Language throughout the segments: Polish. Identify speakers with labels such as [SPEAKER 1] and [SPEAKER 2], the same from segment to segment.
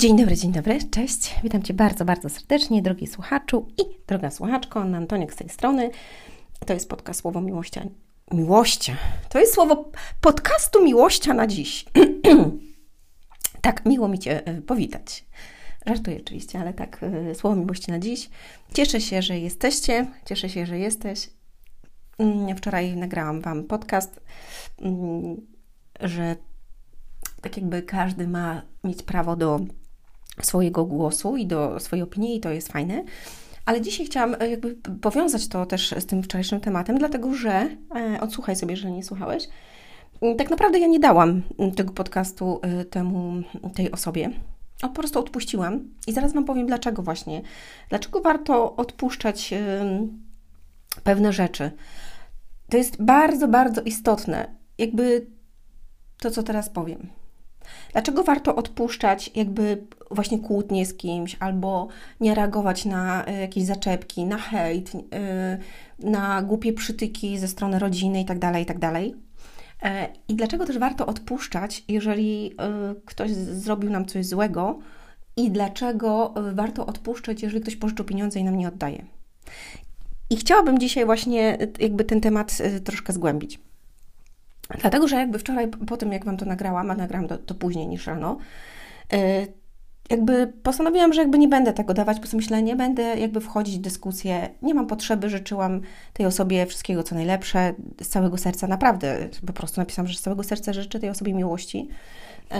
[SPEAKER 1] Dzień dobry, dzień dobry, cześć. Witam Cię bardzo, bardzo serdecznie, drogi słuchaczu i droga słuchaczko. Anna Antoniak z tej strony. To jest podcast Słowo Miłościa. Miłościa. To jest słowo podcastu Miłościa na dziś. tak, miło mi Cię e, powitać. Żartuję oczywiście, ale tak, e, słowo miłości na dziś. Cieszę się, że jesteście, cieszę się, że jesteś. Mm, wczoraj nagrałam Wam podcast, mm, że tak jakby każdy ma mieć prawo do swojego głosu i do swojej opinii, i to jest fajne. Ale dzisiaj chciałam e, jakby powiązać to też z tym wczorajszym tematem, dlatego że, e, odsłuchaj sobie, jeżeli nie słuchałeś, mm, tak naprawdę ja nie dałam tego podcastu e, temu, tej osobie. O, po prostu odpuściłam i zaraz Wam powiem dlaczego właśnie. Dlaczego warto odpuszczać pewne rzeczy. To jest bardzo, bardzo istotne. Jakby to, co teraz powiem. Dlaczego warto odpuszczać jakby właśnie kłótnie z kimś, albo nie reagować na e, jakieś zaczepki, na hejt, e, na głupie przytyki ze strony rodziny itd., tak itd. Tak e, I dlaczego też warto odpuszczać, jeżeli ktoś zrobił nam coś złego i dlaczego warto odpuszczać, jeżeli ktoś pożyczył pieniądze i nam nie oddaje. I chciałabym dzisiaj właśnie jakby ten temat troszkę zgłębić. Dlatego, że jakby wczoraj, po tym jak Wam to nagrałam, a nagrałam to, to później niż rano, yy, jakby postanowiłam, że jakby nie będę tego dawać, bo sobie nie będę jakby wchodzić w dyskusję, nie mam potrzeby, życzyłam tej osobie wszystkiego co najlepsze, z całego serca, naprawdę, po prostu napisałam, że z całego serca życzę tej osobie miłości yy,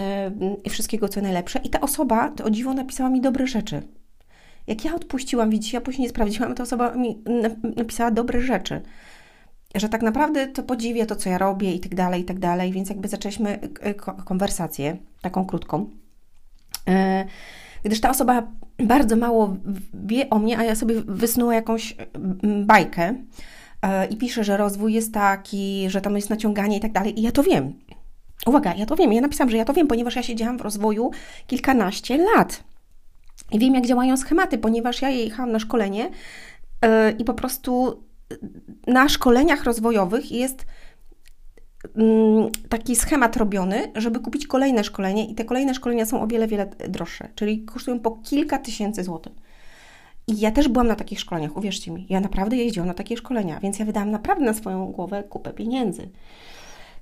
[SPEAKER 1] i wszystkiego co najlepsze. I ta osoba, to o dziwo, napisała mi dobre rzeczy. Jak ja odpuściłam, widzicie, ja później sprawdziłam, ta osoba mi napisała dobre rzeczy że tak naprawdę to podziwia to, co ja robię i tak dalej, i tak dalej, więc jakby zaczęliśmy e, konwersację, taką krótką. E, gdyż ta osoba bardzo mało wie o mnie, a ja sobie wysnuła jakąś bajkę e, i pisze, że rozwój jest taki, że tam jest naciąganie i tak dalej, i ja to wiem. Uwaga, ja to wiem, ja napisałam, że ja to wiem, ponieważ ja siedziałam w rozwoju kilkanaście lat. I wiem, jak działają schematy, ponieważ ja jechałam na szkolenie i po prostu na szkoleniach rozwojowych jest mm, taki schemat robiony, żeby kupić kolejne szkolenie i te kolejne szkolenia są o wiele, wiele droższe, czyli kosztują po kilka tysięcy złotych. I ja też byłam na takich szkoleniach, uwierzcie mi. Ja naprawdę jeździłam na takie szkolenia, więc ja wydałam naprawdę na swoją głowę kupę pieniędzy.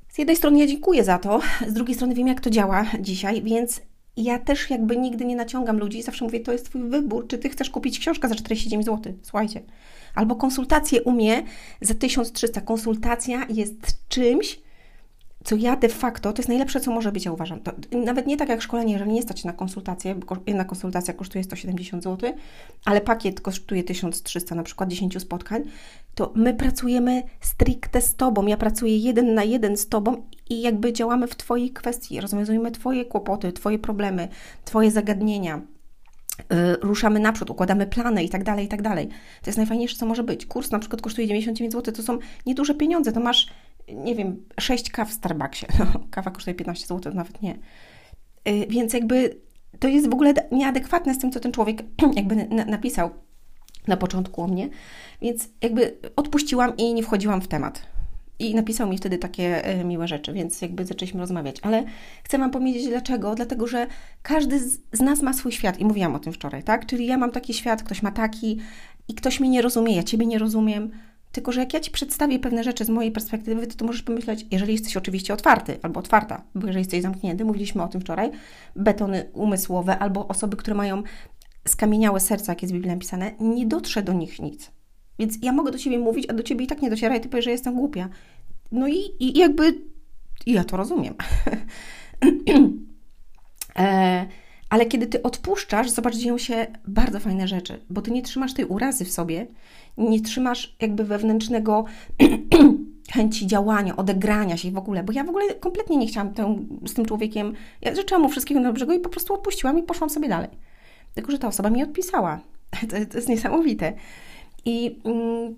[SPEAKER 1] Z jednej strony ja dziękuję za to, z drugiej strony wiem, jak to działa dzisiaj, więc ja też jakby nigdy nie naciągam ludzi. Zawsze mówię, to jest Twój wybór, czy Ty chcesz kupić książkę za 49 zł. Słuchajcie, Albo konsultację u mnie za 1300. Konsultacja jest czymś, co ja de facto, to jest najlepsze, co może być, ja uważam. To, nawet nie tak jak szkolenie, jeżeli nie stać na konsultację, bo jedna konsultacja kosztuje 170 zł, ale pakiet kosztuje 1300, na przykład 10 spotkań, to my pracujemy stricte z Tobą. Ja pracuję jeden na jeden z Tobą i jakby działamy w Twojej kwestii, rozwiązujemy Twoje kłopoty, Twoje problemy, Twoje zagadnienia ruszamy naprzód, układamy plany i tak dalej, i tak dalej. To jest najfajniejsze, co może być. Kurs na przykład kosztuje 99 zł, to są nieduże pieniądze, to masz, nie wiem, 6 kaw w Starbucksie. No, kawa kosztuje 15 zł, nawet nie. Y, więc jakby to jest w ogóle nieadekwatne z tym, co ten człowiek jakby napisał na początku o mnie, więc jakby odpuściłam i nie wchodziłam w temat. I napisał mi wtedy takie e, miłe rzeczy, więc jakby zaczęliśmy rozmawiać. Ale chcę Wam powiedzieć dlaczego. Dlatego, że każdy z nas ma swój świat i mówiłam o tym wczoraj, tak? Czyli ja mam taki świat, ktoś ma taki i ktoś mnie nie rozumie, ja Ciebie nie rozumiem. Tylko, że jak ja Ci przedstawię pewne rzeczy z mojej perspektywy, to, to możesz pomyśleć, jeżeli jesteś oczywiście otwarty albo otwarta, bo jeżeli jesteś zamknięty, mówiliśmy o tym wczoraj, betony umysłowe albo osoby, które mają skamieniałe serca, jak jest w Biblii napisane, nie dotrze do nich nic. Więc ja mogę do ciebie mówić, a do ciebie i tak nie dociera i ty powiesz, że jestem głupia. No i, i jakby ja to rozumiem. e, ale kiedy ty odpuszczasz, zobacz, dzieją się bardzo fajne rzeczy, bo ty nie trzymasz tej urazy w sobie, nie trzymasz jakby wewnętrznego chęci działania, odegrania się w ogóle, bo ja w ogóle kompletnie nie chciałam tę, z tym człowiekiem, ja życzyłam mu wszystkiego dobrego i po prostu odpuściłam i poszłam sobie dalej. Tylko, że ta osoba mi odpisała. To, to jest niesamowite. I mm,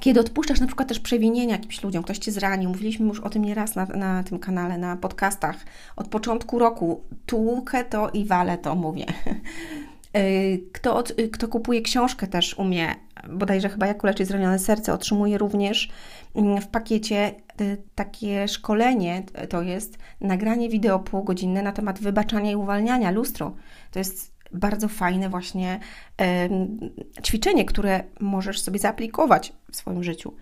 [SPEAKER 1] kiedy odpuszczasz na przykład też przewinienia jakimś ludziom, ktoś Cię zranił, mówiliśmy już o tym nieraz na, na tym kanale, na podcastach, od początku roku, tłukę to i walę to mówię. Kto, kto kupuje książkę też u mnie, bodajże chyba Jak uleczyć zranione serce, otrzymuje również mm, w pakiecie takie szkolenie, to jest nagranie wideo półgodzinne na temat wybaczania i uwalniania, lustro. To jest bardzo fajne właśnie ćwiczenie, które możesz sobie zaaplikować w swoim życiu.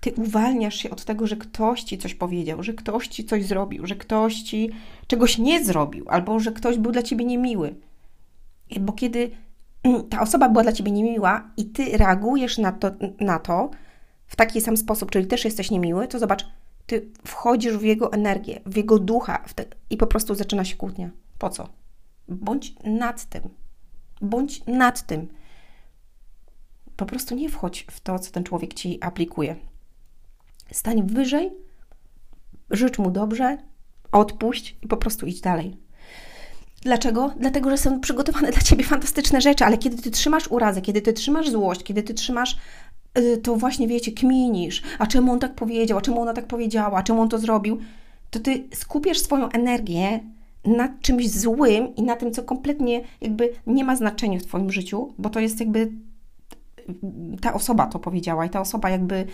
[SPEAKER 1] Ty uwalniasz się od tego, że ktoś ci coś powiedział, że ktoś ci coś zrobił, że ktoś ci czegoś nie zrobił, albo że ktoś był dla ciebie niemiły. Bo kiedy ta osoba była dla ciebie niemiła i ty reagujesz na to, na to w taki sam sposób, czyli też jesteś niemiły, to zobacz, ty wchodzisz w jego energię, w jego ducha w te, i po prostu zaczyna się kłótnia. Po co? Bądź nad tym. Bądź nad tym. Po prostu nie wchodź w to, co ten człowiek ci aplikuje. Stań wyżej, życz mu dobrze, odpuść i po prostu idź dalej. Dlaczego? Dlatego, że są przygotowane dla ciebie fantastyczne rzeczy, ale kiedy ty trzymasz urazę, kiedy ty trzymasz złość, kiedy ty trzymasz y, to właśnie wiecie, kminisz, a czemu on tak powiedział, a czemu ona tak powiedziała, a czemu on to zrobił, to ty skupiasz swoją energię na czymś złym i na tym, co kompletnie jakby nie ma znaczenia w Twoim życiu, bo to jest jakby ta osoba to powiedziała i ta osoba jakby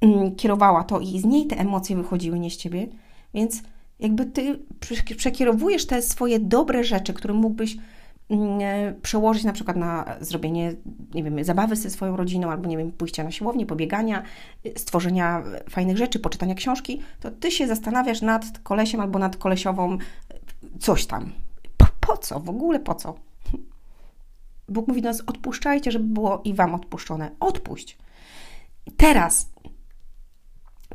[SPEAKER 1] mm, kierowała to i z niej te emocje wychodziły, nie z Ciebie, więc jakby Ty przekierowujesz te swoje dobre rzeczy, które mógłbyś mm, przełożyć na przykład na zrobienie, nie wiem, zabawy ze swoją rodziną, albo nie wiem, pójścia na siłownię, pobiegania, stworzenia fajnych rzeczy, poczytania książki, to ty się zastanawiasz nad kolesiem albo nad kolesiową coś tam. Po, po co? W ogóle po co? Bóg mówi do nas, odpuszczajcie, żeby było i Wam odpuszczone. Odpuść. Teraz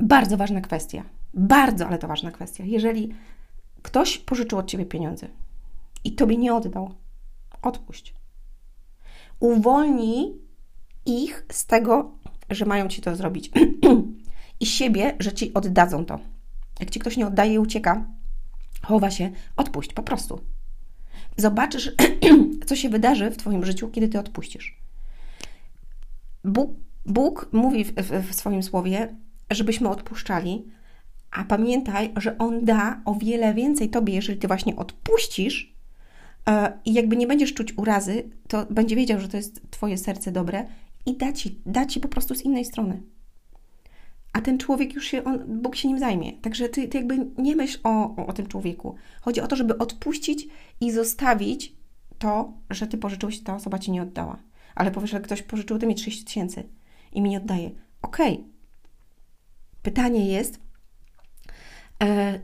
[SPEAKER 1] bardzo ważna kwestia. Bardzo, ale to ważna kwestia. Jeżeli ktoś pożyczył od Ciebie pieniądze i Tobie nie oddał, odpuść. Uwolnij ich z tego, że mają Ci to zrobić. I siebie, że Ci oddadzą to. Jak Ci ktoś nie oddaje i ucieka, chowa się, odpuść po prostu. Zobaczysz, co się wydarzy w Twoim życiu, kiedy Ty odpuścisz. Bóg, Bóg mówi w, w, w swoim słowie, żebyśmy odpuszczali, a pamiętaj, że On da o wiele więcej Tobie, jeżeli Ty właśnie odpuścisz e, i jakby nie będziesz czuć urazy, to będzie wiedział, że to jest Twoje serce dobre i da Ci, da ci po prostu z innej strony a ten człowiek już się, on, Bóg się nim zajmie. Także ty, ty jakby nie myśl o, o, o tym człowieku. Chodzi o to, żeby odpuścić i zostawić to, że ty pożyczyłeś, ta osoba ci nie oddała. Ale powiesz, że ktoś pożyczył ty mi 30 tysięcy i mi nie oddaje. Okej. Okay. Pytanie jest, e,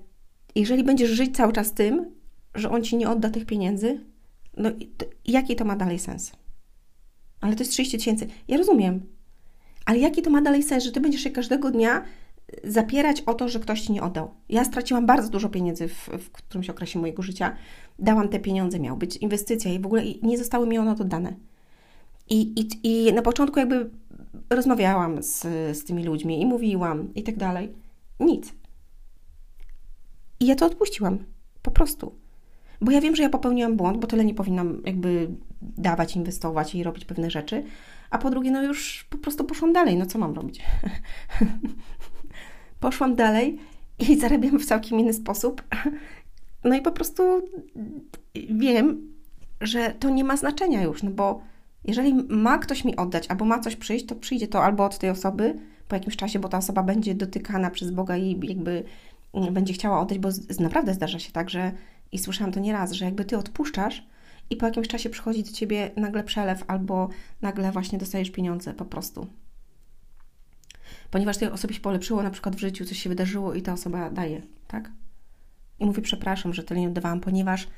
[SPEAKER 1] jeżeli będziesz żyć cały czas tym, że on ci nie odda tych pieniędzy, no to, jaki to ma dalej sens? Ale to jest 30 tysięcy. Ja rozumiem, ale jaki to ma dalej sens, że ty będziesz się każdego dnia zapierać o to, że ktoś ci nie oddał? Ja straciłam bardzo dużo pieniędzy w, w którymś okresie mojego życia. Dałam te pieniądze, miał być inwestycja i w ogóle nie zostały mi one oddane. I, i, I na początku jakby rozmawiałam z, z tymi ludźmi i mówiłam i tak dalej. Nic. I ja to odpuściłam. Po prostu. Bo ja wiem, że ja popełniłam błąd, bo tyle nie powinnam jakby dawać, inwestować i robić pewne rzeczy, a po drugie, no już po prostu poszłam dalej. No co mam robić? poszłam dalej i zarabiam w całkiem inny sposób. No i po prostu wiem, że to nie ma znaczenia już, no bo jeżeli ma ktoś mi oddać, albo ma coś przyjść, to przyjdzie to albo od tej osoby po jakimś czasie, bo ta osoba będzie dotykana przez Boga i jakby będzie chciała oddać, bo naprawdę zdarza się tak, że i słyszałam to nieraz, że jakby ty odpuszczasz, i po jakimś czasie przychodzi do ciebie nagle przelew, albo nagle właśnie dostajesz pieniądze po prostu. Ponieważ tej osobie się polepszyło na przykład w życiu, coś się wydarzyło i ta osoba daje, tak? I mówi, przepraszam, że tyle nie oddawałam, ponieważ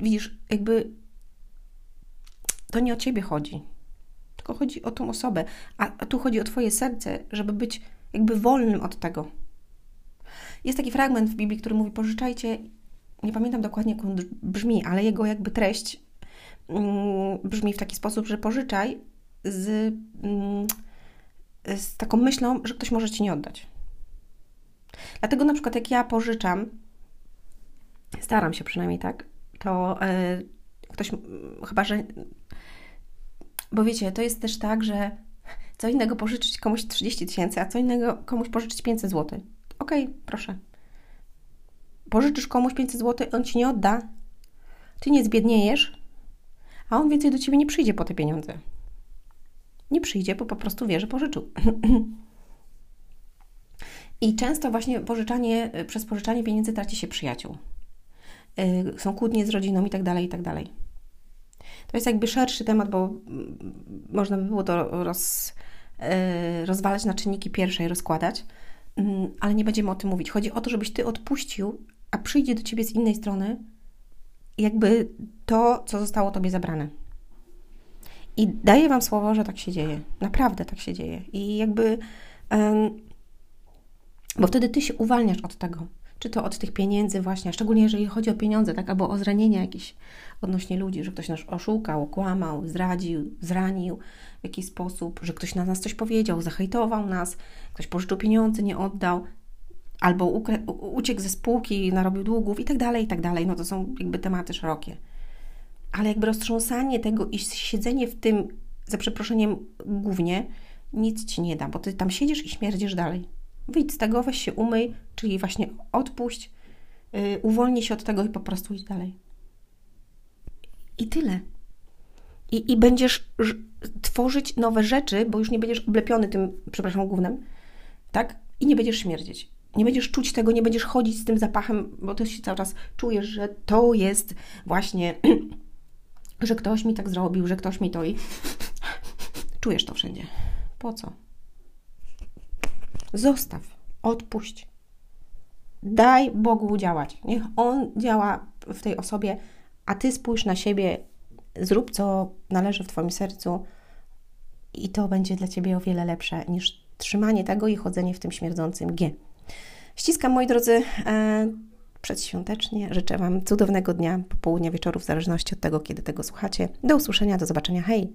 [SPEAKER 1] widzisz, jakby to nie o ciebie chodzi, tylko chodzi o tą osobę, a tu chodzi o twoje serce, żeby być jakby wolnym od tego. Jest taki fragment w Biblii, który mówi: Pożyczajcie, nie pamiętam dokładnie, jak on brzmi, ale jego jakby treść brzmi w taki sposób, że pożyczaj z, mm, z taką myślą, że ktoś może ci nie oddać. Dlatego na przykład jak ja pożyczam, staram się przynajmniej tak, to yy, ktoś chyba, że bo wiecie, to jest też tak, że co innego pożyczyć komuś 30 tysięcy, a co innego komuś pożyczyć 500 zł. Okej, okay, proszę. Pożyczysz komuś 500 zł, on ci nie odda, ty nie zbiedniejesz, a on więcej do ciebie nie przyjdzie po te pieniądze. Nie przyjdzie, bo po prostu wie, że pożyczył. I często właśnie pożyczanie, przez pożyczanie pieniędzy traci się przyjaciół. Yy, są kłótnie z rodziną i tak dalej, i tak dalej. To jest jakby szerszy temat, bo mm, można by było to roz, yy, rozwalać na czynniki pierwsze i rozkładać, yy, ale nie będziemy o tym mówić. Chodzi o to, żebyś Ty odpuścił, a przyjdzie do Ciebie z innej strony jakby to, co zostało Tobie zabrane. I daję Wam słowo, że tak się dzieje. Naprawdę tak się dzieje. I jakby... bo wtedy Ty się uwalniasz od tego czy to od tych pieniędzy właśnie, szczególnie jeżeli chodzi o pieniądze, tak, albo o zranienia jakieś odnośnie ludzi, że ktoś nas oszukał, okłamał, zdradził, zranił w jakiś sposób, że ktoś na nas coś powiedział, zahejtował nas, ktoś pożyczył pieniądze, nie oddał, albo uciekł ze spółki, narobił długów i tak dalej, i tak dalej. No to są jakby tematy szerokie. Ale jakby roztrząsanie tego i siedzenie w tym, za przeproszeniem, głównie, nic Ci nie da, bo Ty tam siedzisz i śmierdzisz dalej. Wyjdź z tego, weź się umyj, czyli właśnie odpuść, yy, uwolnij się od tego i po prostu idź dalej. I tyle. I, i będziesz tworzyć nowe rzeczy, bo już nie będziesz oblepiony tym, przepraszam, głównym, tak? I nie będziesz śmierdzieć. Nie będziesz czuć tego, nie będziesz chodzić z tym zapachem, bo ty się cały czas czujesz, że to jest właśnie, że ktoś mi tak zrobił, że ktoś mi to i czujesz to wszędzie. Po co? Zostaw, odpuść. Daj Bogu działać. Niech On działa w tej osobie, a Ty spójrz na siebie, zrób co należy w Twoim sercu i to będzie dla Ciebie o wiele lepsze niż trzymanie tego i chodzenie w tym śmierdzącym G. Ściskam, moi drodzy, e, przedświątecznie. Życzę Wam cudownego dnia, popołudnia, wieczoru, w zależności od tego, kiedy tego słuchacie. Do usłyszenia, do zobaczenia. Hej!